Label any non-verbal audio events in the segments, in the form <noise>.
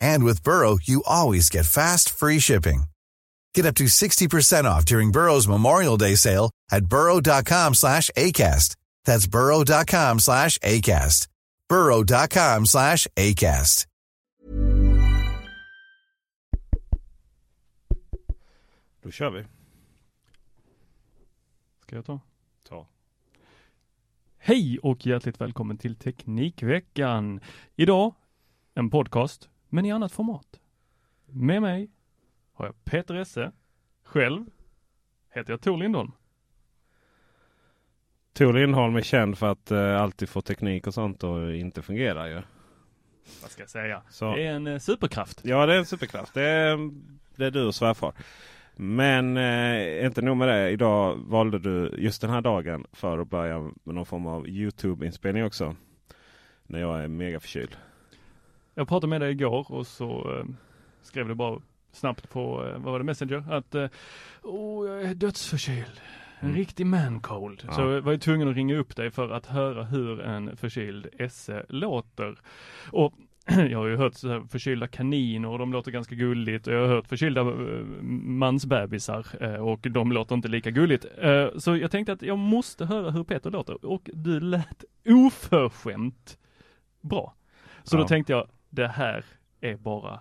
And with Burrow, you always get fast, free shipping. Get up to 60% off during Burrow's Memorial Day sale at burrow.com slash ACAST. That's burrow.com slash ACAST. burrow.com slash ACAST. Då kör vi. Ska jag ta? Ta. Hej och hjärtligt välkommen till Teknikveckan. Idag en podcast, men i annat format. Med mig har jag Peter Esse. Själv heter jag Tor Lindholm. Tor Lindholm är känd för att eh, alltid få teknik och sånt och inte fungerar ju. Vad ska jag säga? Så. Det är en eh, superkraft. Ja det är en superkraft. Det är, det är du och svärfar. Men eh, inte nog med det. Idag valde du just den här dagen för att börja med någon form av Youtube-inspelning också. När jag är mega förkyld. Jag pratade med dig igår och så eh, skrev du bara snabbt på, eh, vad var det, Messenger? Att, åh, jag är dödsförkyld. En Mm. riktig man cold. Ja. Så jag var ju tvungen att ringa upp dig för att höra hur en förkyld esse låter. Och <clears throat> jag har ju hört så här förkylda kaniner och de låter ganska gulligt och jag har hört förkylda mansbebisar och de låter inte lika gulligt. Så jag tänkte att jag måste höra hur Peter låter och du lät oförskämt bra. Så Ja. då tänkte jag, det här är bara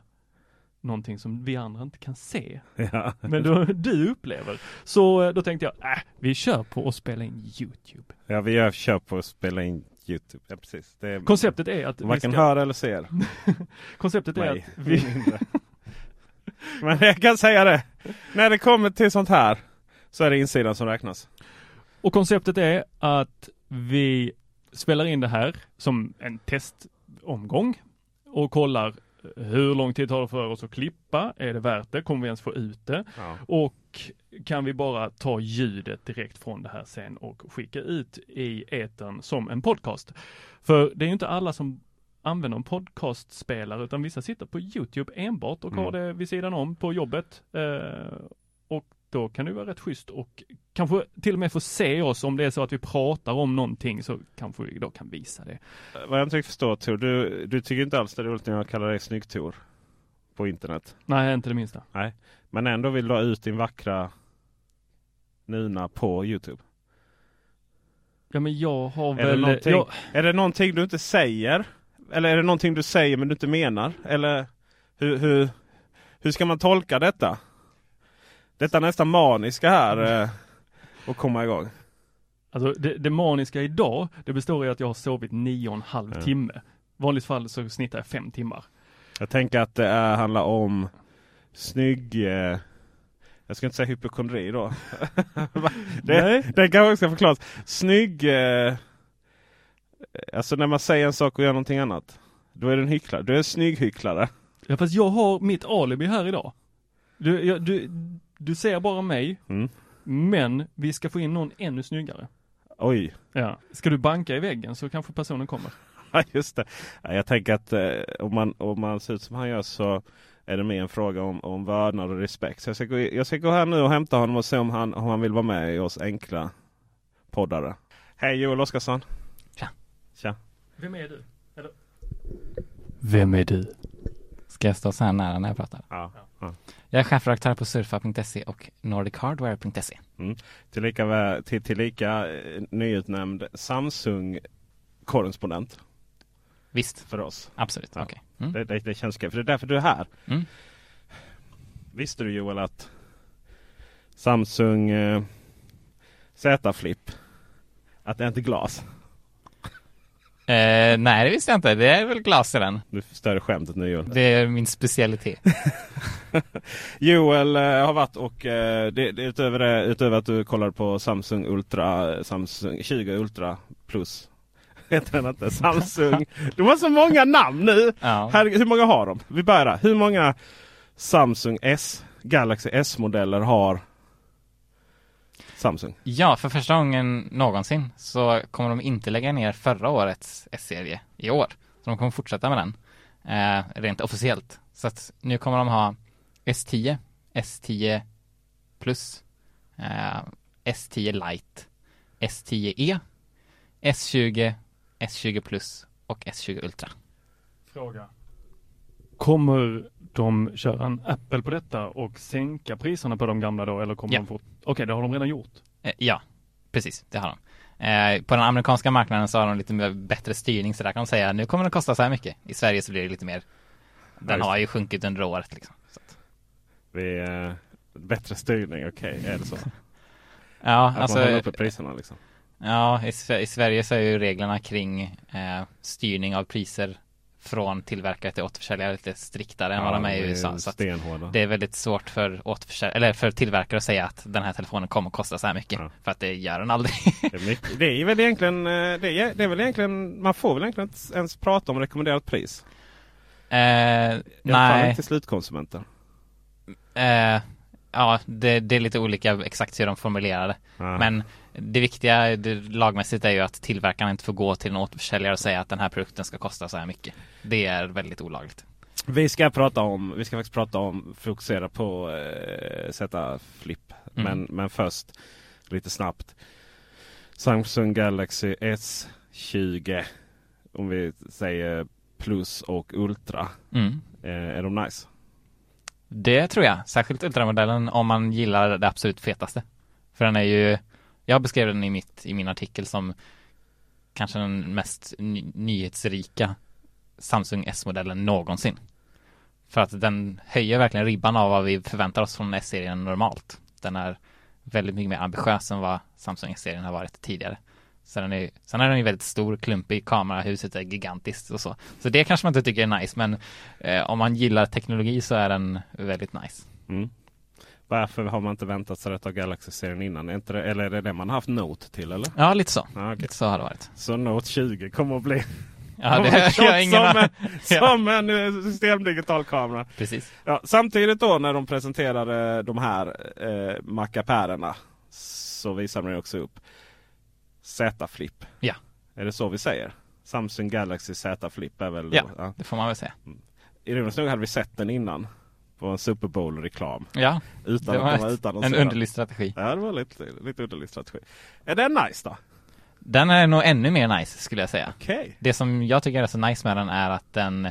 någonting som vi andra inte kan se. <laughs> Ja. Men då, du upplever. Så eh, då tänkte jag, äh, vi kör på att spela in YouTube. ja, vi gör kör på att spela in Youtube. Ja, precis. Är, Konceptet är att varken ska, hör eller ser. <laughs> konceptet är mig. att vi. <laughs> Men jag kan säga det. När det kommer till sånt här så är det insidan som räknas. och konceptet är att vi spelar in det här som en testomgång och kollar eh, hur lång tid tar det för oss att klippa? Är det värt det? Kommer vi ens få ut det? Ja. Och kan vi bara ta ljudet direkt från det här sen och skicka ut i etern som en podcast? För det är ju inte alla som använder en podcastspelare utan vissa sitter på Youtube enbart och har Mm. det vid sidan om på jobbet. Eh, och då kan det vara rätt schysst och kanske till och med få se oss om det är så att vi pratar om någonting så kanske vi då kan visa det. Vad jag inte riktigt förstår Tor, du, du tycker inte alls det är roligt när jag kallar dig snygg Tor på internet. Nej, inte det minsta. Men ändå vill du ha ut din vackra Nuna på Youtube. Ja men jag har Är det, väl... någonting, jag, är det någonting du inte säger? Eller är det någonting du säger men du inte menar? Eller hur, hur, hur ska man tolka detta? Detta nästan maniska här eh, och komma igång. Alltså det, det maniska idag, det består i att jag har sovit nio och en halv Ja. timme. Vanligt fall så snittar jag fem timmar. Jag tänker att det är, handlar om snygg... Eh, jag ska inte säga hypokondri då. <laughs> det, Nej. det kanske ska förklaras. Snygg... Eh, alltså när man säger en sak och gör någonting annat. Då är du en hycklare. Du är en snygg hycklare. Ja fast jag har mitt alibi här idag. Du, jag, du, du ser bara mig, Mm. men vi ska få in någon ännu snyggare. Oj. Ja. Ska du banka i väggen så kanske personen kommer. <laughs> Ja just det. Ja, Jag tänker att eh, om, man, om man ser ut som han gör så är det mer en fråga om, om vördnad och respekt. Så jag ska, gå, jag ska gå här nu och hämta honom och se om han, om han vill vara med i oss enkla poddare. Hej Joel Oskarsson. Tja. Tja. Vem är du? Vem är du? Ska jag stå så här nära när jag pratar? Ja. ja. Jag är chefredaktör på surfa.se och nordicardware.se. Tillika, vä- till, tillika eh, nyutnämnd Samsung-korrespondent Visst, för oss. absolut. Ja. Okej. Mm. Det, det, det känns kul, för det är därför du är här. Mm. Visste du Joel att Samsung eh, Z Flip, att det är inte glas? Eh, nej, det visste jag inte. Det är väl glas i den. Du förstör skämtet nu Joel. Det är min specialitet. <laughs> Joel eh, har varit och eh, det, det, utöver, det, utöver att du kollar på Samsung Ultra, Samsung 20 Ultra Plus. <laughs> Heter den inte? Samsung. De har så många namn nu! Ja. Herregud, hur många har de? Vi börjar där. Hur många Samsung S, Galaxy S-modeller har Samsung? Ja, för första gången någonsin så kommer de inte lägga ner förra årets S-serie i år. Så de kommer fortsätta med den, eh, rent officiellt. Så att nu kommer de ha S10, S10 Plus, eh, S10 Lite, S10e, S20, S20 Plus och S20 Ultra. Fråga. Kommer de köra en Apple på detta och sänka priserna på de gamla då eller kommer Ja. de fort? Okej, det har de redan gjort. Eh, ja, precis, det har de. Eh, på den amerikanska marknaden så har de lite mer bättre styrning så där kan de säga nu kommer det kosta så här mycket. I Sverige så blir det lite mer den har ju sjunkit under året liksom. Så att, Vi, eh, bättre styrning, okej, är det så? <laughs> ja, Att alltså man håller uppe priserna liksom? Ja, i, i Sverige så är ju reglerna kring eh, styrning av priser från tillverkare till återförsäljare lite striktare än vad de är i USA. Så det är väldigt svårt för eller för tillverkare att säga att den här telefonen kommer att kosta så här mycket. Ja. För att det gör den aldrig. Det är, mycket, det är väl egentligen, eh, det är, det är väl egentligen, man får väl egentligen inte ens prata om rekommenderat pris? eh, I alla fall nej, inte till slutkonsumenter. eh, ja, det, det är lite olika exakt hur de formulerar det. Ja. Men det viktiga det, lagmässigt är ju att tillverkaren inte får gå till en återförsäljare och säga att den här produkten ska kosta så här mycket. Det är väldigt olagligt. Vi ska prata om, vi ska faktiskt prata om, fokusera på eh, sätta flip. Mm. Men, men först lite snabbt. Samsung Galaxy S20. Om vi säger plus och ultra. Mm. Eh, är de nice? Det tror jag, särskilt ultramodellen om man gillar det absolut fetaste. För den är ju, jag beskrev den i, mitt, i min artikel som kanske den mest ny- nyhetsrika Samsung S-modellen någonsin. För att den höjer verkligen ribban av vad vi förväntar oss från S-serien normalt. Den är väldigt mycket mer ambitiös än vad Samsung S-serien har varit tidigare. Så den är, sen är den ju väldigt stor, klumpig, kamerahuset är gigantiskt och så. Så det kanske man inte tycker är nice, men eh, om man gillar teknologi så är den väldigt nice. Mm. Varför har man inte väntat sig detta av Galaxy-serien innan? Är det, eller är det det man haft Note till eller? Ja, lite så. Ja, okej. Lite så har det varit. Så Note 20 kommer att bli Ja, det <laughs> att jag ingen som, en, som en eh, systemdigital kamera. precis. Ja, samtidigt då när de presenterade de här eh, Macapärerna så visade de också upp Z Flip. Ja. Är det så vi säger? Samsung Galaxy Z Flip är väl Ja. ja. Det får man väl säga. Ironiskt nog hade vi sett den innan. På en Super Bowl-reklam. Ja, Utan det var ett, en underlig strategi. Ja, det var lite, lite underlig strategi. Är den nice då? Den är nog ännu mer nice skulle jag säga. Okej. Det som jag tycker är så nice med den är att den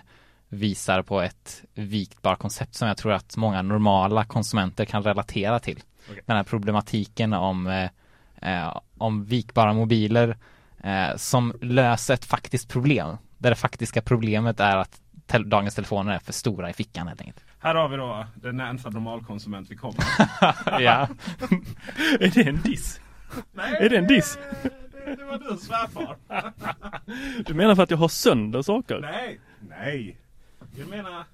visar på ett viktbar koncept som jag tror att många normala konsumenter kan relatera till. Okej. Den här problematiken om, eh, eh, om vikbara mobiler eh, som löser ett faktiskt problem. Där det faktiska problemet är att tel- dagens telefoner är för stora i fickan helt enkelt. Här har vi då den närmsta normalkonsument vi kommer. <laughs> ja. Är det en diss? Är det en diss? Det, det var du svärfar. Du menar för att jag har sönder saker? Nej, nej. Jag menar...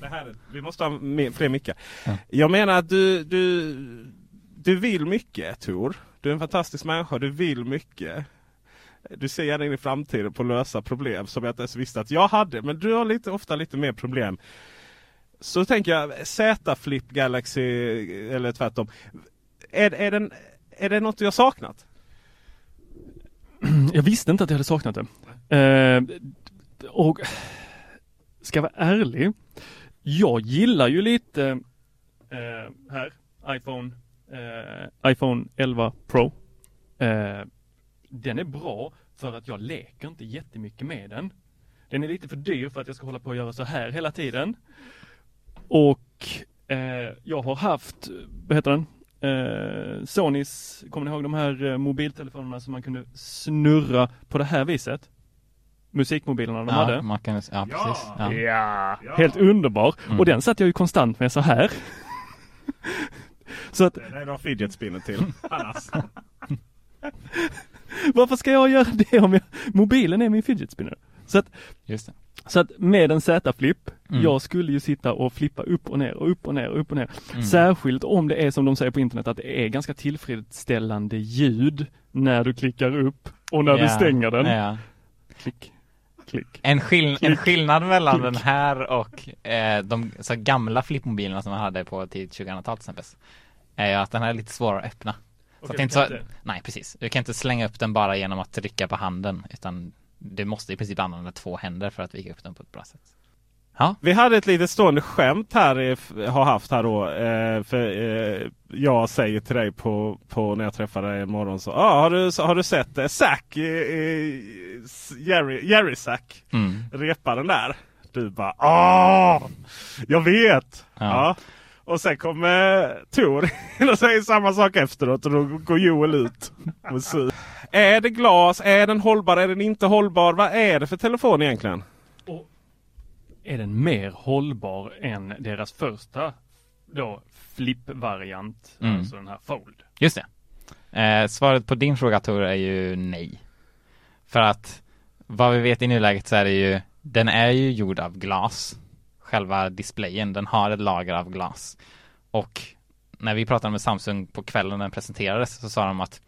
Det här, vi måste ha mer, fler mickar. Jag menar att du, du, du vill mycket Tor. Du är en fantastisk människa. Du vill mycket. Du ser gärna in i framtiden på att lösa problem som jag inte ens visste att jag hade. Men du har lite, ofta lite mer problem. Så tänker jag Z Flip Galaxy eller tvärtom. Är, är, den, är det något du har saknat? Jag visste inte att jag hade saknat det. Eh, och ska jag vara ärlig. Jag gillar ju lite eh, här, iPhone, eh, iPhone 11 Pro. Eh, den är bra för att jag leker inte jättemycket med den. Den är lite för dyr för att jag ska hålla på och göra så här hela tiden. Och eh, jag har haft, vad heter den? Eh, Sonys, kommer ni ihåg de här eh, mobiltelefonerna som man kunde snurra på det här viset? Musikmobilerna de ja, hade. man kan, ja, precis. Ja. Ja, helt underbar. Mm. Och den satt jag ju konstant med så här. <laughs> så att Det är då fidget spinner till. <laughs> Annars. varför ska jag göra det om jag, mobilen är min fidget spinner? Så att, Just det. Så att med en Z-flip, Mm. jag skulle ju sitta och flippa upp och ner och upp och ner och upp och ner. Mm. Särskilt om det är som de säger på internet att det är ganska tillfredsställande ljud när du klickar upp och när du Ja, stänger den. Ja. Klick, klick. En, skill en Klick. skillnad mellan Klick. den här och eh, de så gamla flippmobilerna som man hade på tidigt 2000-tal till exempel är att den här är lite svårare att öppna. Så Okej, att inte så, inte- nej precis, du kan inte slänga upp den bara genom att trycka på handen utan du måste i princip använda två händer för att vika upp den på ett bra sätt. Ja, Vi hade ett litet stående skämt här, har haft här då. Eh, för eh, jag säger till dig på, på när jag träffar dig imorgon så. Ah, har, du, har du sett eh, Zack, eh, eh, Jerry, Jerry Zack, mm. reparen där? Du bara ah, jag vet. Ja. Ja. Och sen kommer Tor och säger samma sak efteråt och då går Joel ut. Och. Är det glas? Är den hållbar? Är den inte hållbar? Vad är det för telefon egentligen? Är den mer hållbar än deras första då flip-variant, Mm. alltså den här fold? Just det. Eh, svaret på din fråga Tor är ju nej. För att vad vi vet i nuläget så är det ju, den är ju gjord av glas. Själva displayen, den har ett lager av glas. Och när vi pratade med Samsung på kvällen när den presenterades så sa de att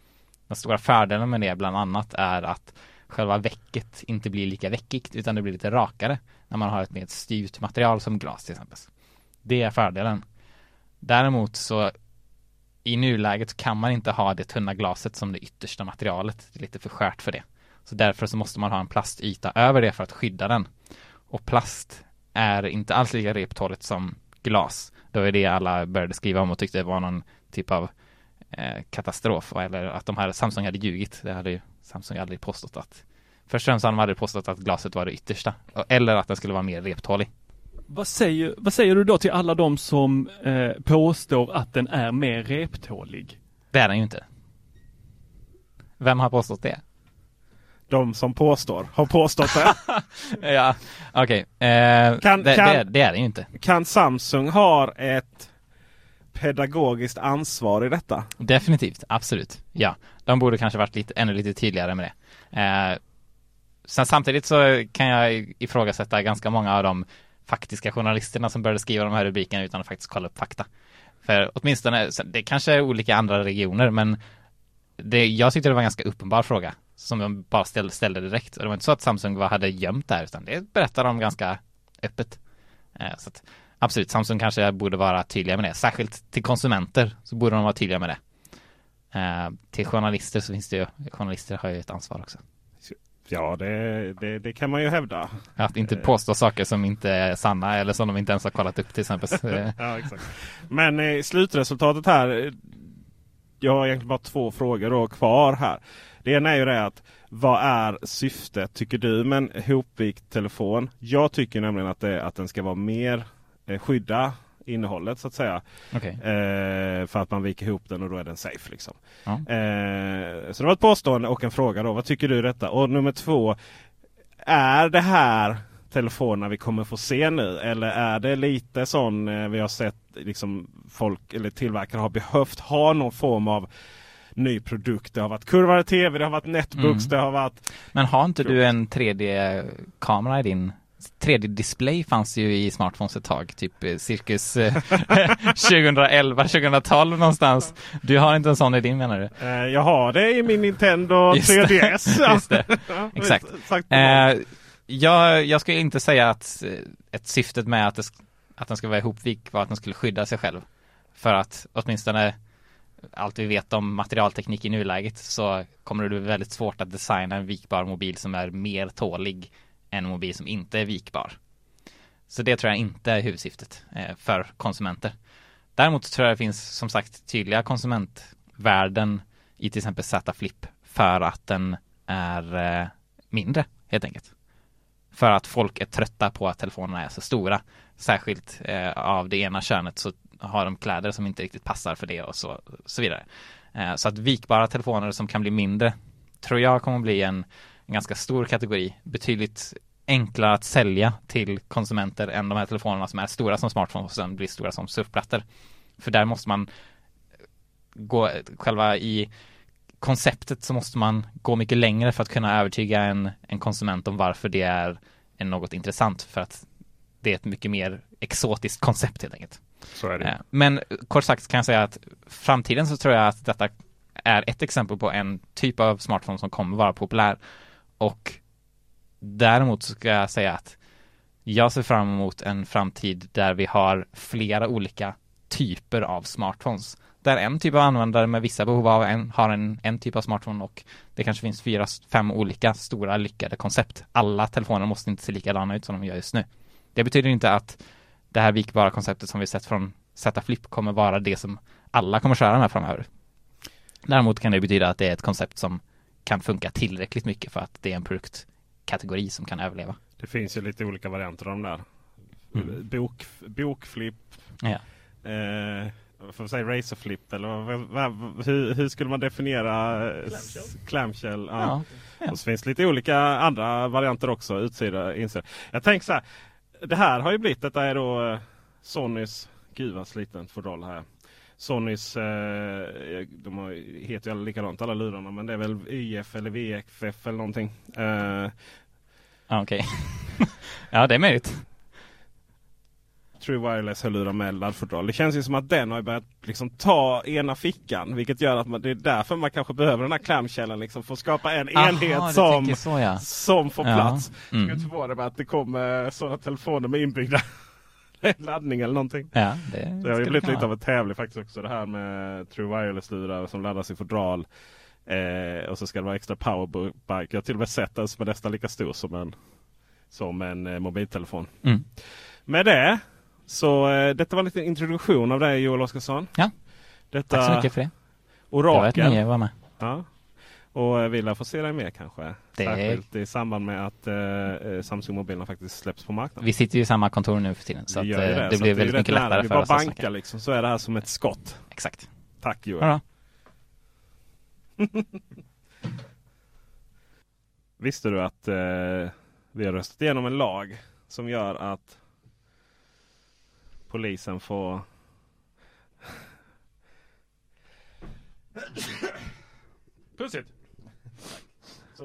den stora fördelen med det bland annat är att själva väcket inte blir lika väckigt utan det blir lite rakare när man har ett mer styvt material som glas till exempel. Det är fördelen. Däremot så i nuläget kan man inte ha det tunna glaset som det yttersta materialet. Det är lite för skört för det. Så därför så måste man ha en plastyta över det för att skydda den. Och plast är inte alls lika reptåligt som glas. Det var det alla började skriva om och tyckte det var någon typ av eh, katastrof. Eller att de här Samsung hade ljugit. Det hade ju Samsung aldrig påstått att Först och främst hade de aldrig påstått att glaset var det yttersta. Eller att den skulle vara mer reptålig. Vad säger, vad säger du då till alla de som eh, påstår att den är mer reptålig? Det är den ju inte. Vem har påstått det? De som påstår har påstått det. <laughs> ja, okej. Eh, Kan- det, kan- det, det är den ju inte. kan Samsung ha ett pedagogiskt ansvar i detta? Definitivt, absolut. Ja, de borde kanske varit lite, ännu lite tydligare med det. Eh, sen samtidigt så kan jag ifrågasätta ganska många av de faktiska journalisterna som började skriva de här rubrikerna utan att faktiskt kolla upp fakta. För åtminstone, det kanske är olika andra regioner men det, jag tyckte det var en ganska uppenbar fråga som de bara ställde, ställde direkt. Och det var inte så att Samsung var, hade gömt det här utan det berättade de ganska öppet. Eh, så att, absolut, Samsung kanske borde vara tydliga med det. Särskilt till konsumenter så borde de vara tydliga med det. Eh, till journalister så finns det ju, journalister har ju ett ansvar också. Ja, det, det, det kan man ju hävda. Att inte påstå saker som inte är sanna eller som de inte ens har kollat upp till exempel. Eh, <laughs> Ja, exakt. Men eh, slutresultatet här. Jag har egentligen bara två frågor då kvar här. Det ena är ju det att vad är syftet tycker du med en hopvikt telefon? Jag tycker nämligen att, det, att den ska vara mer eh, skydda innehållet så att säga. Okej. Eh, för att man viker ihop den och då är den safe. Liksom. Ja. Eh, så det var ett påstående och en fråga då. Vad tycker du detta? Och nummer två. Är det här telefonerna vi kommer få se nu? Eller är det lite sån eh, vi har sett liksom folk eller tillverkare har behövt ha någon form av ny produkt. Det har varit kurvade tv, det har varit netbooks, Mm. det har varit Men har inte du en 3D-kamera i din 3D-display fanns ju i smartphones ett tag, typ eh, cirkus eh, <laughs> 2011, 2012 någonstans. Du har inte en sån i din menar du? eh, jag har det i min Nintendo Just det. 3DS. ja. Just det. <laughs> Ja, Exakt. exakt. Eh, jag, jag skulle inte säga att eh, ett syftet med att, det, att den ska vara ihopvik var att den skulle skydda sig själv. För att åtminstone allt vi vet om materialteknik i nuläget så kommer det bli väldigt svårt att designa en vikbar mobil som är mer tålig än en mobil som inte är vikbar. Så det tror jag inte är huvudsyftet eh, för konsumenter. Däremot tror jag det finns som sagt tydliga konsumentvärden i till exempel Z Flip för att den är eh, mindre helt enkelt. För att folk är trötta på att telefonerna är så stora. Särskilt eh, av det ena könet så har de kläder som inte riktigt passar för det och så, så vidare. Eh, så att vikbara telefoner som kan bli mindre tror jag kommer bli en, en ganska stor kategori. Betydligt enklare att sälja till konsumenter än de här telefonerna som är stora som smartphones och sen blir stora som surfplattor. För där måste man gå själva i konceptet så måste man gå mycket längre för att kunna övertyga en, en konsument om varför det är en något intressant för att det är ett mycket mer exotiskt koncept helt enkelt. Så är det. Eh, Men kort sagt kan jag säga att framtiden så tror jag att detta är ett exempel på en typ av smartphone som kommer vara populär och däremot så ska jag säga att jag ser fram emot en framtid där vi har flera olika typer av smartphones. Där en typ av användare med vissa behov av en har en, en typ av smartphone och det kanske finns fyra, fem olika stora lyckade koncept. Alla telefoner måste inte se likadana ut som de gör just nu. Det betyder inte att det här vikbara konceptet som vi sett från Z Flip kommer vara det som alla kommer köra med framöver. Däremot kan det betyda att det är ett koncept som kan funka tillräckligt mycket för att det är en produktkategori som kan överleva. Det finns ju lite olika varianter av de där. Bok, bokflip. Ja. Eh, får man säga racerflip eller vad, vad, hur, hur skulle man definiera eh, s- clamshell? Ja. Ja, ja. Och så finns lite olika andra varianter också. Utsida, insida. Jag tänker så här. Det här har ju blivit, detta är då eh, Sonys, gud vad sliten fodral här. Sonys, eh, de har, heter ju alla likadant alla lurarna men det är väl YF eller VFF eller någonting. Eh, okej. <laughs> ja, det är möjligt. True Wireless hörlurar med laddfodral. Det känns ju som att den har börjat liksom ta ena fickan. Vilket gör att man, det är därför man kanske behöver den här clamshellen. Liksom, för att skapa en Aha, enhet som, så, ja. som får Ja. plats. Mm. Jag skulle förvåna mig att det kommer sådana telefoner med inbyggda <laughs> laddning eller någonting. Ja, det, Det har ju blivit lite av en tävling faktiskt också. Det här med True Wireless-lurar som laddas i fodral. Eh, och så ska det vara extra powerbank. Jag har till och med sett den som är nästan lika stor som en, som en eh, mobiltelefon. Mm. Med det så eh, detta var lite introduktion av dig Joel Oscarsson. Ja. Detta Tack så mycket för det. Det var ett orakel. nöje att vara med. Ja. Och eh, vi lär få se dig mer kanske. Det- Särskilt i samband med att eh, eh, Samsung-mobilerna faktiskt släpps på marknaden. Vi sitter ju i samma kontor nu för tiden så att Vi eh, det så blir att är väldigt mycket lättare Vi för bara oss att bankar snacka. liksom så är det här som ett skott. Exakt. Tack Joel. Ja, <laughs> Visste du att eh, vi har röstat igenom en lag som gör att polisen får Pussigt.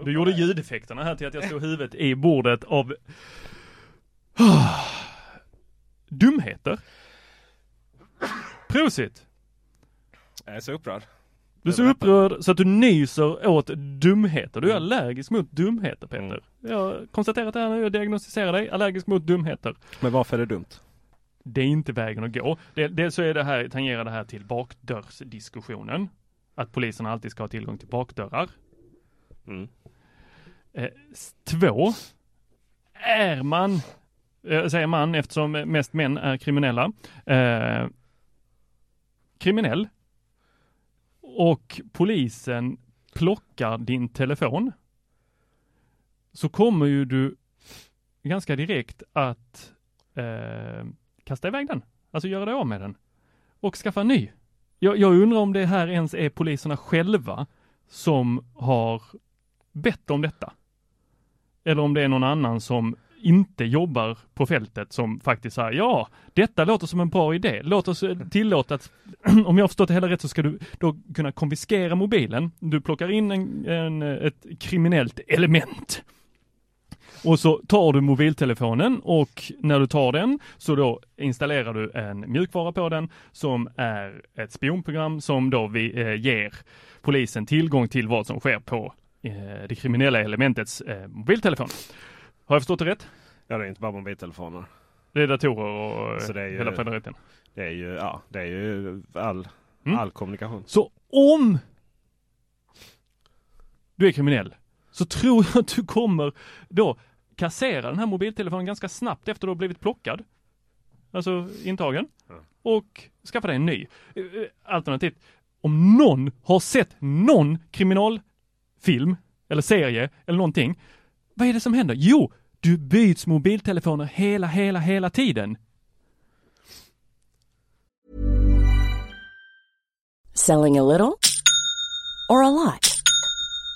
Du gjorde ljudeffekterna här till att jag slog huvudet i bordet av <sighs> dumheter. Prosit! Jag är så upprörd. Du är så upprörd så att du nyser åt dumheter. Du är allergisk mot dumheter Peter. Mm. Jag har konstaterat det här nu, jag diagnostiserar dig, allergisk mot dumheter. Men varför är det dumt? Det är inte vägen att gå. Det, det så är det här, tangerar det här till bakdörrsdiskussionen. Att polisen alltid ska ha tillgång till bakdörrar. Mm. Eh, två, är man, eh, säger man eftersom mest män är kriminella, eh, kriminell och polisen plockar din telefon så kommer ju du ganska direkt att eh, kasta iväg den. Alltså göra dig av med den. Och skaffa en ny. Jag, jag undrar om det här ens är poliserna själva som har bett om detta. Eller om det är någon annan som inte jobbar på fältet som faktiskt säger ja, detta låter som en bra idé. Låt oss eh, tillåta att, <clears throat> om jag har förstått det hela rätt så ska du då kunna konfiskera mobilen. Du plockar in en, en, ett kriminellt element. Och så tar du mobiltelefonen och när du tar den så då installerar du en mjukvara på den som är ett spionprogram som då vi, eh, ger polisen tillgång till vad som sker på eh, det kriminella elementets eh, mobiltelefon. Har jag förstått det rätt? Ja, det är inte bara mobiltelefoner. Det är datorer och Så det är ju- hela federeten. Det är ju, ja, det är ju all, Mm. all kommunikation. Så om du är kriminell så tror jag att du kommer då kassera den här mobiltelefonen ganska snabbt efter du har blivit plockad. Alltså intagen. Och skaffa dig en ny. Eh, Alternativt, om någon har sett någon kriminalfilm eller serie eller någonting. Vad är det som händer? Jo, Du byts mobiltelefoner hela, hela, hela tiden. Selling a little or a lot?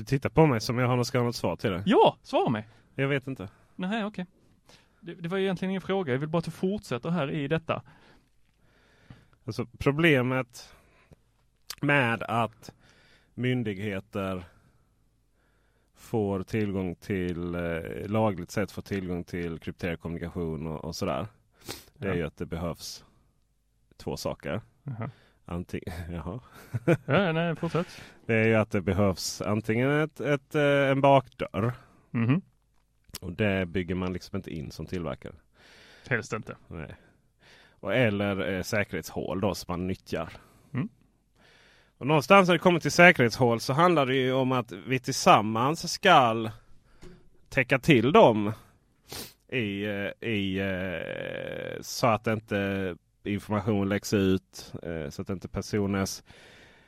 Du tittar på mig som jag har något, ska ha något svar till det. Ja, svara mig. Jag vet inte. Nej, okej. Det, det var egentligen ingen fråga. Jag vill bara att du fortsätter här i detta. Alltså problemet med att myndigheter får tillgång till eh, lagligt sett får tillgång till krypterad kommunikation och, och sådär. Det är Ja. ju att det behövs två saker. Jaha. Antingen, <laughs> jaha. Ja, nej, fortsätt. Det är ju att det behövs antingen ett, ett, eh, en bakdörr. Mhm. Och det bygger man liksom inte in som tillverkare. Helst inte. Nej. Och eller eh, säkerhetshål då som man nyttjar. Mm. Och någonstans när det kommer till säkerhetshål så handlar det ju om att vi tillsammans ska täcka till dem i, eh, i, eh, så att inte information läcks ut. eh, Så att inte personers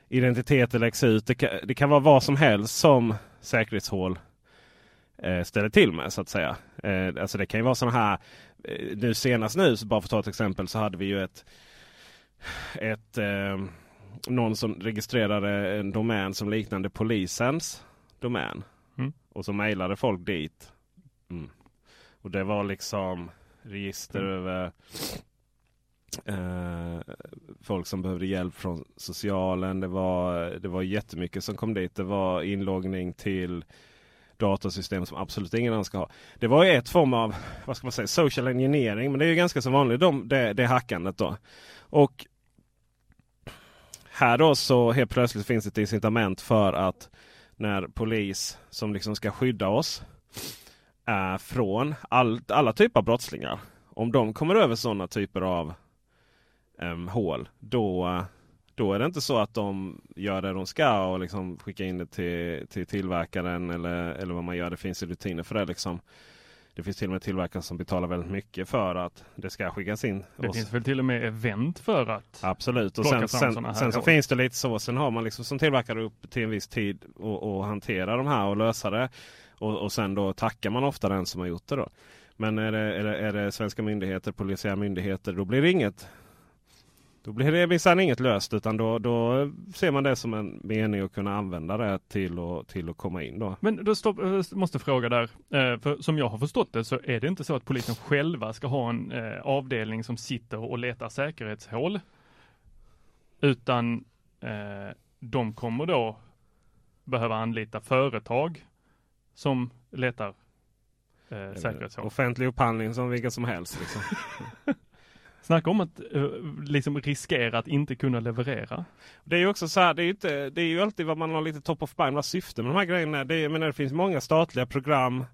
identiteter läcks ut. Det kan, det kan vara vad som helst som säkerhetshål eh, ställer till med så att säga. Eh, alltså det kan ju vara sådana här eh, nu senast nu, så bara för att ta ett exempel, så hade vi ju ett, ett eh, någon som registrerade en domän som liknande polisens domän. Mm. Och så mejlade folk dit. Mm. Och det var liksom register Mm. över eh, folk som behövde hjälp från socialen. Det var, det var jättemycket som kom dit. Det var inloggning till datasystem som absolut ingen annan ska ha. Det var ju ett form av vad ska man säga, social engineering. Men det är ju ganska så vanligt de, det, det hackandet då. Och här då så helt plötsligt finns ett incitament för att när polis som liksom ska skydda oss äh, från all, alla typer av brottslingar. Om de kommer över sådana typer av em, hål då, då är det inte så att de gör det de ska och liksom skickar in det till, till tillverkaren eller, eller vad man gör. Det finns rutiner för det. Liksom. Det finns till och med tillverkare som betalar väldigt mycket för att det ska skickas in. Det Och finns väl till och med event för att Absolut. Och sen, sen, här sen så hål. finns det lite så. Sen har man liksom som tillverkare upp till en viss tid och, och hantera de här och lösa det. Och, och sen då tackar man ofta den som har gjort det. Då. Men är det, är, det, är det svenska myndigheter, polisiära myndigheter, då blir det inget. Då blir det minsann inget löst utan då, då ser man det som en mening att kunna använda det till att, till att komma in. Då. Men då stopp, jag måste fråga där, eh, för som jag har förstått det så är det inte så att polisen själva ska ha en eh, avdelning som sitter och letar säkerhetshål. Utan eh, de kommer då behöva anlita företag som letar eh, säkerhetshål. Offentlig upphandling som vilken som helst. Liksom. <laughs> Snacka om att eh, liksom riskera att inte kunna leverera. Det är ju också så här, det är ju, inte, det är ju alltid vad man har lite top of mind, vad syftet med de här grejerna är. Det, är- menar, det finns många statliga program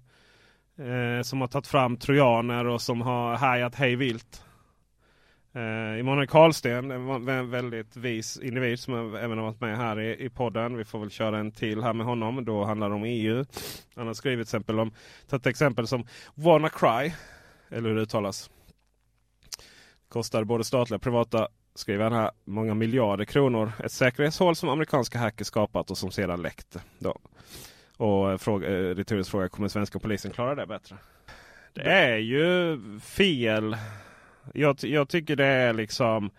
eh, som har tagit fram trojaner och som har härjat hej vilt. Eh, Immanuel Karlsten, en väldigt vis individ som även har varit med här i, i podden. Vi får väl köra en till här med honom. Då handlar det om EU. Han har skrivit till exempel om, tagit exempel som WannaCry, eller hur det uttalas. Kostar både statliga och privata, skriver han här, många miljarder kronor. Ett säkerhetshål som amerikanska hackers skapat och som sedan läckt. Då. Och eh, fråga, eh, retorisk fråga, kommer svenska polisen klara det bättre? Det är ju fel. Jag, jag tycker det är liksom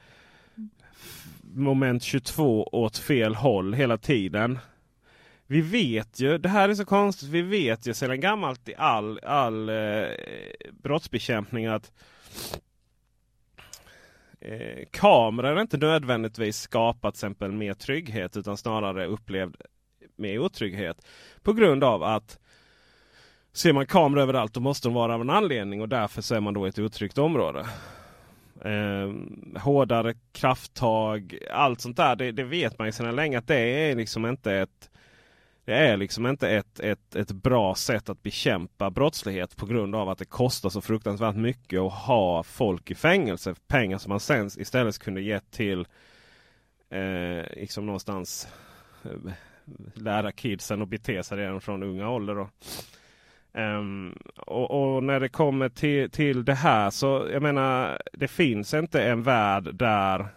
moment 22 åt fel håll hela tiden. Vi vet ju, det här är så konstigt, vi vet ju sedan gammalt i all, all eh, brottsbekämpning att eh, kameror inte nödvändigtvis skapat till exempel mer trygghet utan snarare upplevd mer otrygghet. På grund av att ser man kameror överallt då måste de vara av en anledning och därför så är man då i ett otryggt område. Eh, hårdare krafttag, allt sånt där. Det, det vet man ju sedan länge att det är liksom inte ett det är liksom inte ett, ett, ett bra sätt att bekämpa brottslighet på grund av att det kostar så fruktansvärt mycket att ha folk i fängelse. Pengar som man sen istället kunde ge till eh, liksom någonstans eh, lära kidsen att bete sig redan från unga ålder. Då. Um, och, och när det kommer till, till det här så jag menar det finns inte en värld där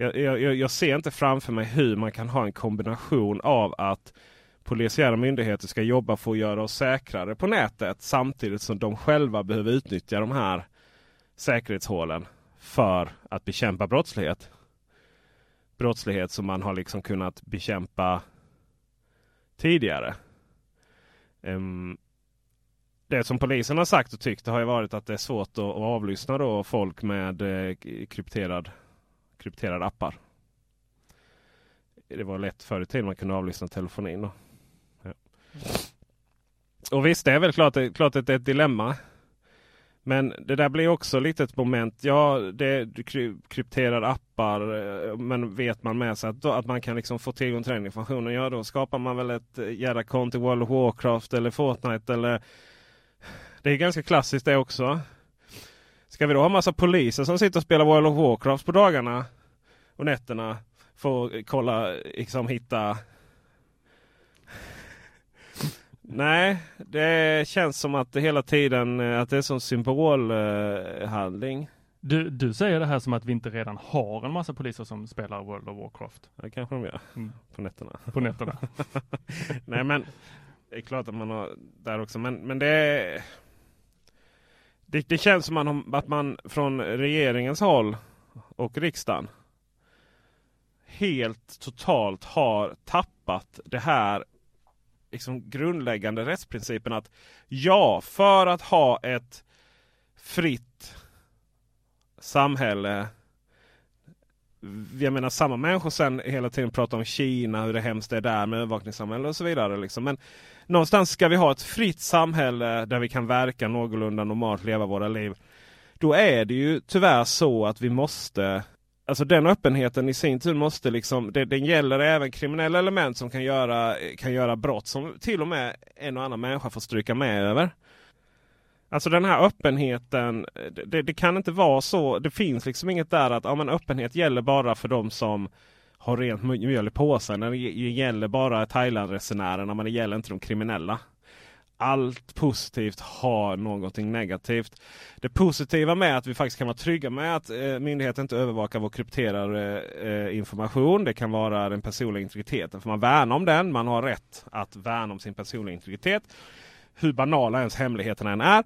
jag, jag, jag- ser inte framför mig hur man kan ha en kombination av att polisiära myndigheter ska jobba för att göra oss säkrare på nätet samtidigt som de själva behöver utnyttja de här säkerhetshålen för att bekämpa brottslighet. Brottslighet som man har liksom kunnat bekämpa tidigare. Um, det som polisen har sagt och tyckt har ju varit att det är svårt att, att avlyssna då folk med eh, krypterad, krypterade appar. Det var lätt förr i tiden man kunde avlyssna telefonin. Och, Ja. Och visst, det är väl klart, klart att det är ett dilemma. Men det där blir också lite ett moment. Ja, det krypterar appar. Eh, men vet man med sig att, då, att man kan liksom få tillgång till den informationen. Ja, då skapar man väl ett eh, jädra konto i World of Warcraft eller Fortnite. Eller... Det är ganska klassiskt det också. Ska vi då ha massa poliser som sitter och spelar World of Warcraft på dagarna och nätterna? För att kolla, liksom hitta Nej, det känns som att det hela tiden eh, att det är som symbolhandling. Du, du säger det här som att vi inte redan har en massa poliser som spelar World of Warcraft. Det kanske de gör Mm. på nätterna. På nätterna. <laughs> Nej men det är klart att man har där också. Men, men det, är- det, det känns som man, att man från regeringens håll och riksdagen helt totalt har tappat det här liksom grundläggande rättsprincipen att ja, för att ha ett fritt samhälle jag menar samma människor sen hela tiden pratar om Kina, hur det hemskt är där med övervakningssamhälle och så vidare. Liksom. Men någonstans ska vi ha ett fritt samhälle där vi kan verka någorlunda normalt, leva våra liv. Då är det ju tyvärr så att vi måste Alltså den öppenheten i sin tur måste liksom, det, den gäller även kriminella element som kan göra, kan göra brott som till och med en och annan människa får stryka med över. Alltså den här öppenheten, det, det kan inte vara så. Det finns liksom inget där att ja, men öppenhet gäller bara för de som har rent mjöl i påsen. När det gäller bara Thailandresenärerna men det gäller inte de kriminella. allt positivt har någonting negativt. Det positiva med att vi faktiskt kan vara trygga med att eh, myndigheten inte övervakar vår krypterade eh, information. Det kan vara den personliga integriteten. För man värnar om den. Man har rätt att värna om sin personliga integritet. Hur banala ens hemligheterna än är.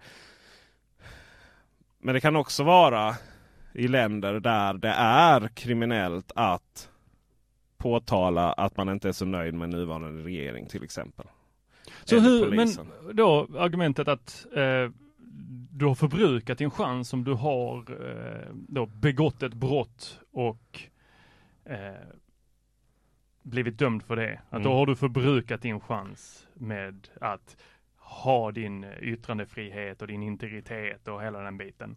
Men det kan också vara i länder där det är kriminellt att påtala att man inte är så nöjd med nuvarande regering till exempel. Så Eller hur, men då argumentet att eh, du har förbrukat din chans om du har eh, då begått ett brott och eh, blivit dömd för det. Att då Mm. har du förbrukat din chans med att ha din yttrandefrihet och din integritet och hela den biten.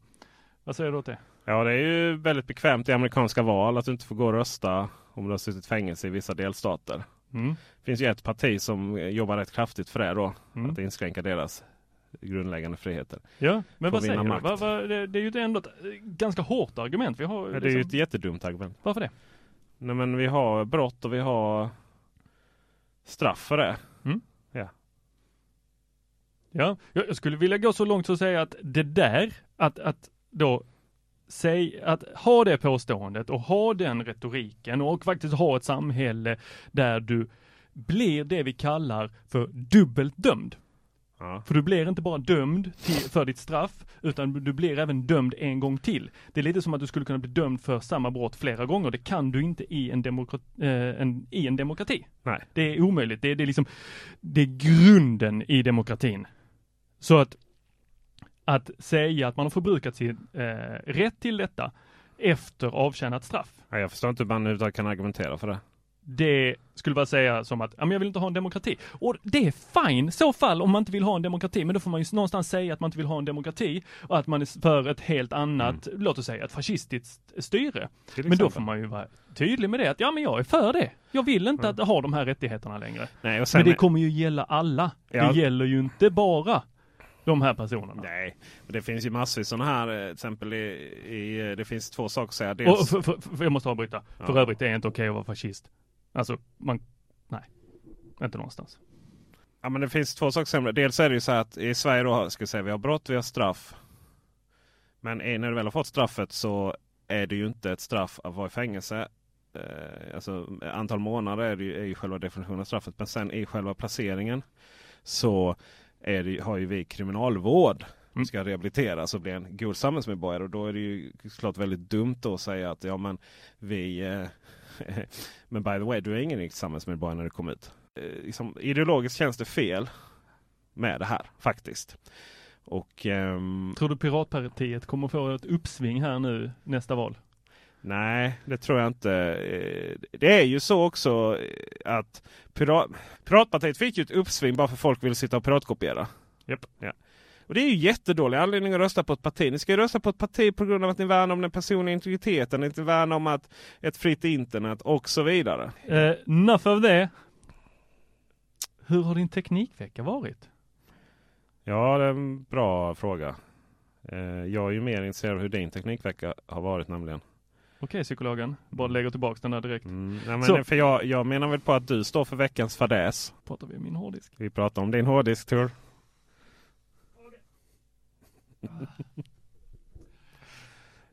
Vad säger du åt det? Ja, det är ju väldigt bekvämt i amerikanska val att du inte får gå och rösta om du har suttit fängelse i vissa delstater. Mm. Det finns ju ett parti som jobbar rätt kraftigt för det då. Mm. Att inskränka deras grundläggande friheter. Ja, men vad säger du? makt. Vad, vad, det, det är ju ändå ett ganska hårt argument vi har. Ja, det är ju liksom. ett jättedumt argument. Varför det? Nej, men vi har brott och vi har straff för det. Mm. Ja. Ja, jag jag skulle vilja gå så långt så att säga att det där, att, att då säg, att ha det påståendet och ha den retoriken och faktiskt ha ett samhälle där du blir det vi kallar för dubbelt dömd. Ja. För du blir inte bara dömd till, för ditt straff, utan du blir även dömd en gång till. Det är lite som att du skulle kunna bli dömd för samma brott flera gånger. Det kan du inte i en, demokrati. Eh, en, i en demokrati. Nej. Det är omöjligt. Det det är liksom, det är grunden i demokratin. Så att, att säga att man har förbrukat sin eh, rätt till detta efter avtjänat straff. Ja, jag förstår inte hur man överhuvudtaget kan argumentera för det. Det skulle vara säga som att, ja men jag vill inte ha en demokrati. Och det är fine så fall om man inte vill ha en demokrati, men då får man ju någonstans säga att man inte vill ha en demokrati och att man är för ett helt annat, låt oss säga ett fascistiskt styre. Mm. Men då får man ju vara tydlig med det, att ja men jag är för det. Jag vill inte att ha de här rättigheterna längre. Nej, Men det kommer ju gälla alla. Ja. Det gäller ju inte bara de här personerna. Nej, men det finns ju massvis sådana här, eh, till exempel i, i, det finns två saker att säga. Och Dels, för, för, för, jag måste avbryta. För Ja. övrigt är det inte okej att vara fascist. Alltså, man, nej. Inte någonstans. Ja men det finns två saker Dels är det ju så här att i Sverige då ska vi säga vi har brott, vi har straff. Men eh, när du väl har fått straffet så är det ju inte ett straff att vara i fängelse. Eh, alltså antal månader är, det ju, är ju själva definitionen av straffet. Men sen i själva placeringen så är har ju vi kriminalvård. Mm. Ska rehabiliteras och bli en god samhällsmedborgare. Och då är det ju såklart väldigt dumt då att säga att ja men vi eh, <laughs> Men by the way, du är ingen riktig samhällsmedborgare när du kommer ut. Eh, liksom, ideologiskt känns det fel med det här faktiskt. Och ehm, Tror du Piratpartiet kommer få ett uppsving här nu nästa val? Nej, det tror jag inte. Eh, Det är ju så också eh, att Pirat, Piratpartiet fick ju ett uppsving bara för folk ville sitta och piratkopiera. Japp. Ja. Och det är ju jättedålig anledning att rösta på ett parti. Ni ska ju rösta på ett parti på grund av att ni värnar om den personliga integriteten, inte värnar om att ett fritt internet och så vidare. Eh, enough av det. Hur har din teknikvecka varit? Ja, det är en bra fråga. Eh, Jag är ju mer intresserad av hur din teknikvecka har varit nämligen. Okej psykologen, bara lägger tillbaks den där direkt. Mm, nej, men för jag, jag menar väl på att du står för veckans fadäs. Pratar vi om min hårddisk? Vi pratar om din hårddisktur. <laughs>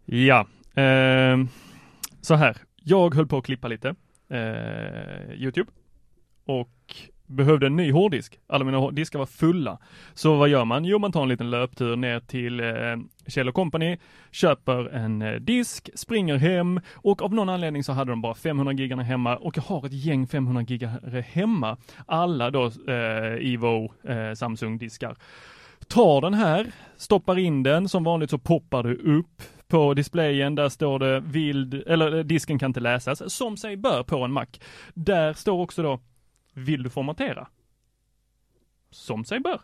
Ja, ehm, så här. Jag höll på att klippa lite, eh, Youtube. Och behövde en ny hårddisk. Alla mina diskar var fulla. Så vad gör man? Jo, man tar en liten löptur ner till eh, Kjell Company, köper en eh, disk, springer hem och av någon anledning så hade de bara 500 gigarna hemma och jag har ett gäng 500 gigare hemma. Alla då eh, Evo eh, Samsung-diskar. Tar den här, stoppar in den, som vanligt så poppar det upp på displayen, där står det vild, eller eh, disken kan inte läsas, som sig bör på en Mac. Där står också då, vill du formatera? Som sig bör.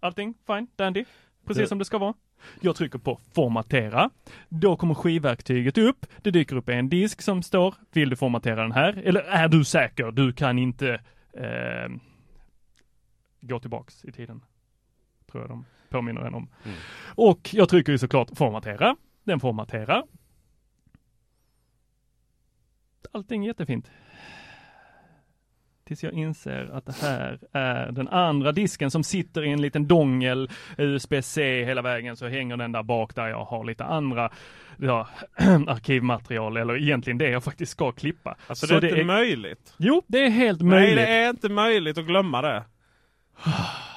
Allting fine, dandy, precis Det- som det ska vara. Jag trycker på formatera. Då kommer skivverktyget upp. Det dyker upp en disk som står, vill du formatera den här? Eller är du säker? Du kan inte eh, gå tillbaks i tiden. Tror jag de påminner en om. Mm. Och jag trycker ju såklart formatera. Den formaterar. Allting jättefint. Tills jag inser att det här är den andra disken som sitter i en liten dongel, USB-C hela vägen, så hänger den där bak där jag har lite andra ja, <clears throat> arkivmaterial, eller egentligen det jag faktiskt ska klippa. Alltså Så det är inte möjligt. Jo, det är helt Nej, möjligt. det är inte möjligt att glömma det.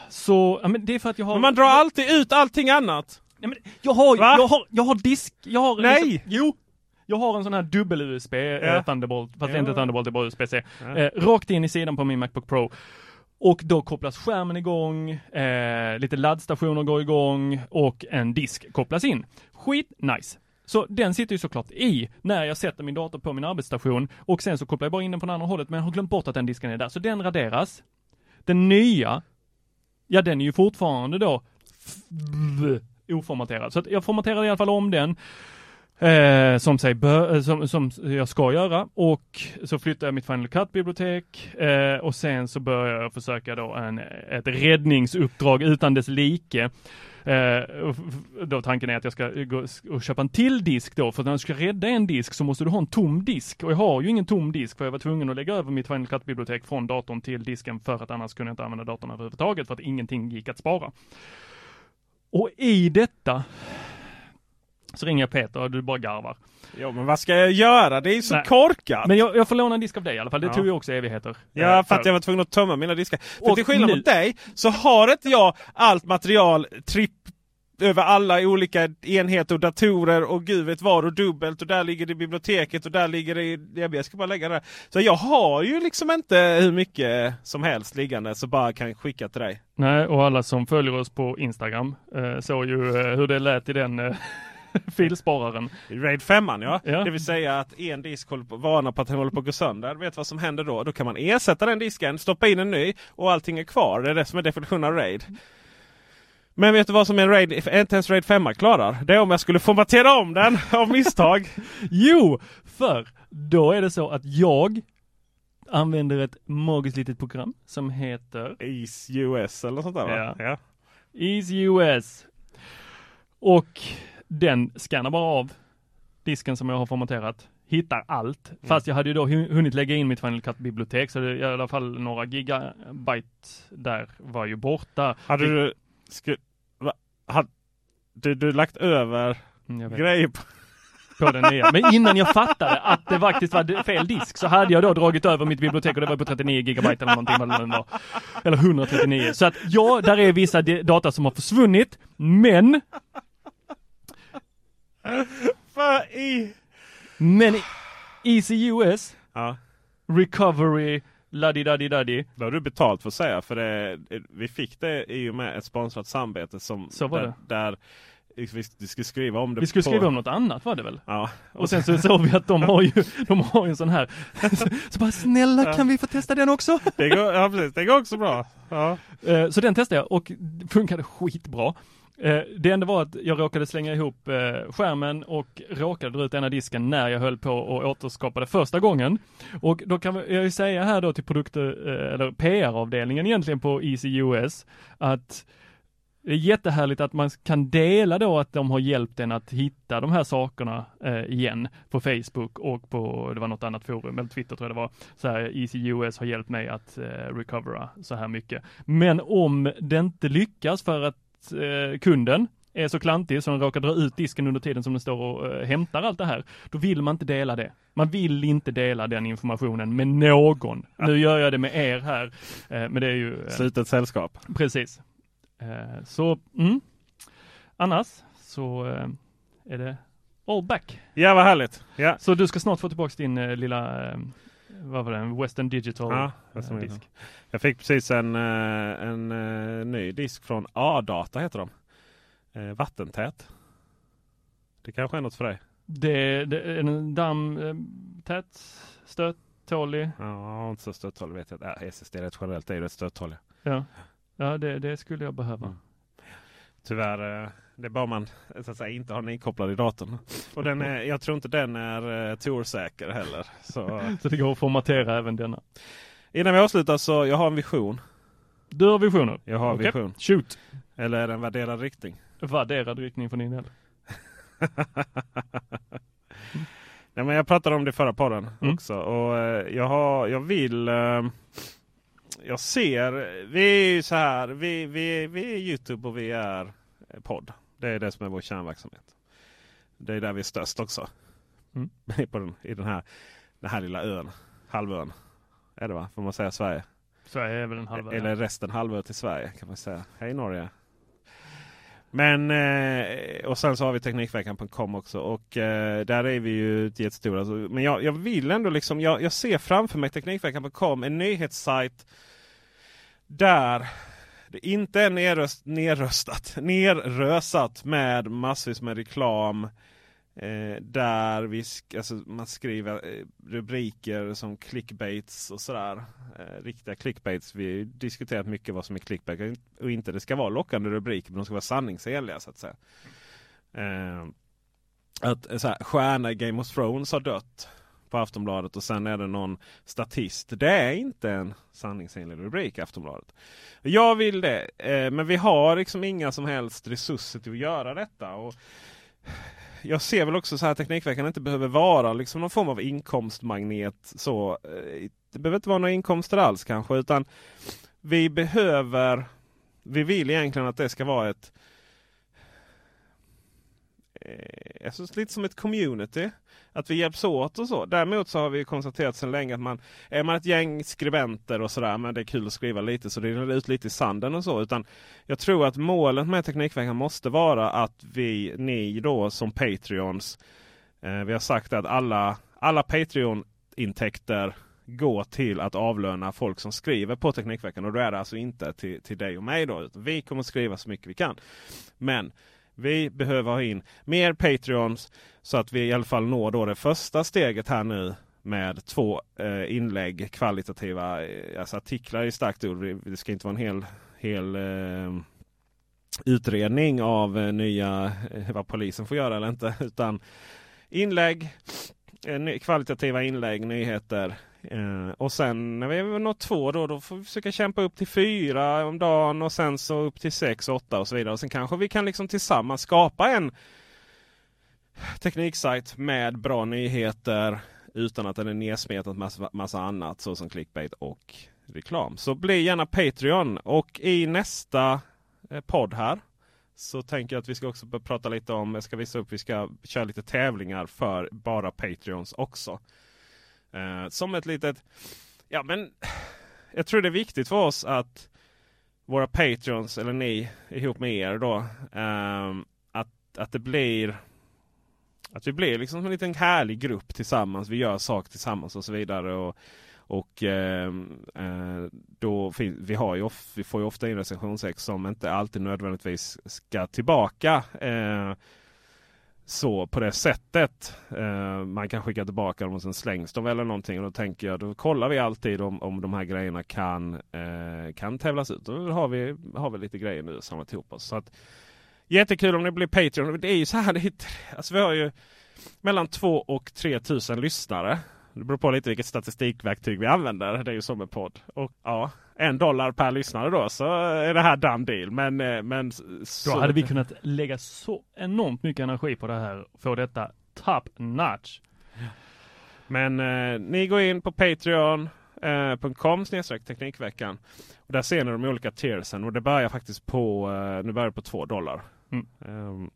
Så, ja, men det är för att jag har... Men man drar alltid ut allting annat. Nej, men jag har, Va? jag har, jag har disk, jag har... Nej! Liksom, jo! Jag har en sån här dubbel-USB, Ja. eh, Thunderbolt, fast är inte Ja. Thunderbolt, det är bara USB-C. Ja. Eh, rakt in i sidan på min Macbook Pro. Och då kopplas skärmen igång, eh, lite laddstationer går igång och en disk kopplas in. Skit nice. Så den sitter ju såklart i när jag sätter min dator på min arbetsstation och sen så kopplar jag bara in den på det andra hållet men jag har glömt bort att den disken är där. Så den raderas. Den nya, ja den är ju fortfarande då oformaterad. Så att jag formaterar i alla fall om den. Eh, som, sig bör, eh, som, som jag ska göra och så flyttar jag mitt Final Cut-bibliotek eh, och sen så börjar jag försöka då en, ett räddningsuppdrag utan dess like. Eh, och då tanken är att jag ska gå och köpa en till disk då, för när du ska rädda en disk så måste du ha en tom disk. Och jag har ju ingen tom disk för jag var tvungen att lägga över mitt Final Cut-bibliotek från datorn till disken för att annars kunde jag inte använda datorn överhuvudtaget för att ingenting gick att spara. Och i detta så ringer jag Peter och du bara garvar. Jo men vad ska jag göra? Det är ju så Nej. korkat. Men jag, jag får låna en disk av dig i alla fall. Det Ja. tog ju också evigheter. Ja, Eh, för att jag var tvungen att tömma mina diskar. För Och till skillnad nu- mot dig så har inte jag allt material tripp över alla olika enheter och datorer och gud vet vad och dubbelt och där ligger det i biblioteket och där ligger det i... Jag ska bara lägga det där. Så jag har ju liksom inte hur mycket som helst liggande så bara kan skicka till dig. Nej, och alla som följer oss på Instagram eh, såg ju eh, hur det lät i den eh, <laughs> filspararen. Raid 5 ja. Ja. Det vill säga att en disk håller på, varnar på att den håller på att gå sönder. Vet vad som händer då? Då kan man ersätta den disken, stoppa in en ny och allting är kvar. Det är det som är definitionen av Raid. Men vet du vad som en Raid, inte ens Raid 5 klarar? Det är om jag skulle formatera om den <laughs> av misstag. <laughs> Jo, för då är det så att jag använder ett magiskt litet program som heter Ease US eller sånt där va? Ja. ja. Easy US. Och den scannar bara av disken som jag har formaterat, hittar allt. Mm. Fast jag hade ju då hu- hunnit lägga in mitt Final Cut-bibliotek, så det i alla fall några gigabyte där var ju borta. Hade du... Sku, va, hade du, du lagt över Mm, grejer på... <laughs> på den nya. Men innan jag fattade att det faktiskt var fel disk så hade jag då dragit över mitt bibliotek och det var på 39 gigabyte eller någonting vad det nu var. Eller 139. Så att ja, där är vissa data som har försvunnit, men <laughs> I... Men ECUS, Ja. Recovery, laddi-daddi-daddi. Det har du betalt för att säga. För det, vi fick det i och med ett sponsrat samarbete som Så var där, det. där vi, vi skulle skriva om det. Vi skulle på- skriva om något annat var det väl? Ja. Och sen så såg vi att de har ju, de har ju en sån här, så, <laughs> så bara snälla Ja. kan vi få testa den också? Det går, ja, precis. Det går också bra. Ja. Eh, Så den testade jag och det funkade skitbra. Eh, Det enda var att jag råkade slänga ihop eh, skärmen och råkade dra ut ena disken när jag höll på och återskapade första gången. Och då kan jag ju säga här då till produkter, eh, eller PR-avdelningen egentligen på ECUS att det är jättehärligt att man kan dela då att de har hjälpt en att hitta de här sakerna eh, igen på Facebook och på, det var något annat forum, eller Twitter tror jag det var, så här ECUS har hjälpt mig att eh, recovera så här mycket. Men om det inte lyckas för att eh, kunden är så klantig så den råkar dra ut disken under tiden som den står och eh, hämtar allt det här, då vill man inte dela det. Man vill inte dela den informationen med någon. Nu gör jag det med er här, eh, men det är ju... eh, Slutet sällskap. Precis. Eh, så, mm. Annars så eh, är det all back. Ja, vad härligt. Ja. Så du ska snart få tillbaks din eh, lilla, vad var det, en Western Digital Ja, eh, Western Digital. disk. Jag fick precis en, eh, en eh, ny disk från A-data heter de. Eh, Vattentät. Det kanske är något för dig? Det, det är en dammtät, stöttålig. Ja, inte så stöttålig vet jag. Äh, SSD rätt generellt är ju rätt stöttåliga. Ja, ja det, det skulle jag behöva. Mm. Tyvärr, eh, det är bara man så att säga, inte har den inkopplad i datorn. Och den är, jag tror inte den är uh, Tor-säker heller. Så, <laughs> Så det går att formatera även denna. innan vi avslutar så jag har en vision. Du har visioner? Jag har en Okej, vision. Shoot! Eller är det en värderad riktning? Värderad riktning för din del. <laughs> Nej, men jag pratade om det förra podden Mm. också. Och eh, jag, har, jag vill... jag ser, vi är ju så här, vi, vi, vi är Youtube och vi är podd. Det är det som är vår kärnverksamhet. Det är där vi är störst också. Mm. <laughs> På den, I den här, den här lilla ön, halvön. Är det va? Får man säga Sverige? Sverige är väl en halvö. Eller resten halvö till Sverige kan man säga. Hej Norge! Men eh, och sen så har vi Teknikveckan.com också och eh, där är vi ju jättestora. Alltså, men jag, jag vill ändå liksom, jag, jag ser framför mig Teknikveckan.com, en nyhetssajt där det inte är nerröst, nerröstat, <laughs> nerrösat med massvis med reklam. Eh, där vi sk alltså man skriver eh, rubriker som clickbaits och sådär. Eh, riktiga clickbaits. Vi har diskuterat mycket vad som är clickbait och inte. Det ska vara lockande rubriker men de ska vara sanningsenliga så att säga. Eh, att eh, så här, stjärna Game of Thrones har dött på Aftonbladet och sen är det någon statist. Det är inte en sanningsenlig rubrik i Aftonbladet. Jag vill det, eh, men vi har liksom inga som helst resurser till att göra detta. Och jag ser väl också så här att Teknikveckan inte behöver vara liksom någon form av inkomstmagnet. Så, eh, det behöver inte vara några inkomster alls kanske utan vi behöver, vi vill egentligen att det ska vara ett eh, alltså lite som ett community. Att vi hjälps åt och så. Däremot så har vi konstaterat sedan länge att man är man ett gäng skribenter och sådär, men det är kul att skriva lite så det rinner ut lite i sanden och så. Utan jag tror att målet med Teknikveckan måste vara att vi, ni då som Patreons, eh, vi har sagt att alla, alla Patreon-intäkter går till att avlöna folk som skriver på Teknikveckan. Och då är det alltså inte till, till dig och mig då. Utan vi kommer skriva så mycket vi kan. Men vi behöver ha in mer Patreons så att vi i alla fall når då det första steget här nu med två eh, inlägg, kvalitativa eh, alltså artiklar i starkt ord. Det ska inte vara en hel, hel eh, utredning av eh, nya eh, vad polisen får göra eller inte. <laughs> Utan inlägg, eh, kvalitativa inlägg, nyheter. Eh, och sen när vi har nått två då, då får vi försöka kämpa upp till fyra om dagen och sen så upp till sex, åtta och så vidare. Och sen kanske vi kan liksom tillsammans skapa en tekniksajt med bra nyheter utan att den är nedsmetad massa, massa annat såsom clickbait och reklam. Så bli gärna Patreon och i nästa eh, podd här så tänker jag att vi ska också prata lite om, jag ska visa upp, vi ska köra lite tävlingar för bara Patreons också. Eh, som ett litet, ja men jag tror det är viktigt för oss att våra Patreons, eller ni ihop med er då, eh, att, att det blir att vi blir liksom en liten härlig grupp tillsammans. Vi gör saker tillsammans och så vidare. Och, och ehm, eh, då vi, har ju of, vi får ju ofta in recensionsex som inte alltid nödvändigtvis ska tillbaka. Eh, så på det sättet. Eh, man kan skicka tillbaka dem och sen slängs de eller någonting. Och då tänker jag, då kollar vi alltid om, om de här grejerna kan, eh, kan tävlas ut. Då har vi, har vi lite grejer nu samlat ihop oss. Så att, Jättekul om ni blir Patreon. Det är ju så här, det är, alltså vi har ju mellan 2 och 3 tusen lyssnare. Det beror på lite vilket statistikverktyg vi använder. Det är ju som en podd. Och ja, en dollar per lyssnare då så är det här done deal. Men, eh, men så... Då hade vi kunnat lägga så enormt mycket energi på det här. Få detta top notch. Men eh, ni går in på Patreon.com eh, Teknikveckan. Och där ser ni de olika tiersen och det börjar faktiskt på, eh, nu börjar på 2 dollar. Mm. Um,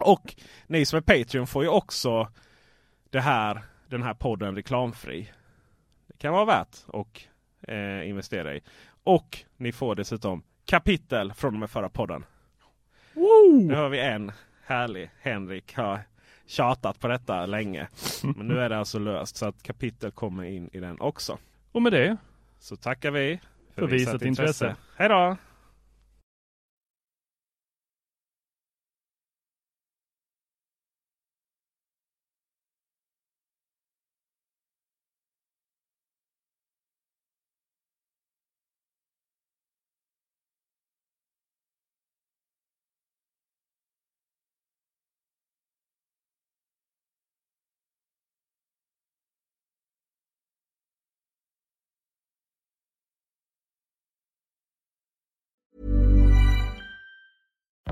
och ni som är Patreon får ju också det här, den här podden reklamfri. Det kan vara värt att eh, investera i. Och ni får dessutom kapitel från och med förra podden. Woo! Nu har vi en härlig Henrik har tjatat på detta länge. Men nu är det alltså löst så att kapitel kommer in i den också. Och med det så tackar vi för, för visat, intresse. intresse. Hej då!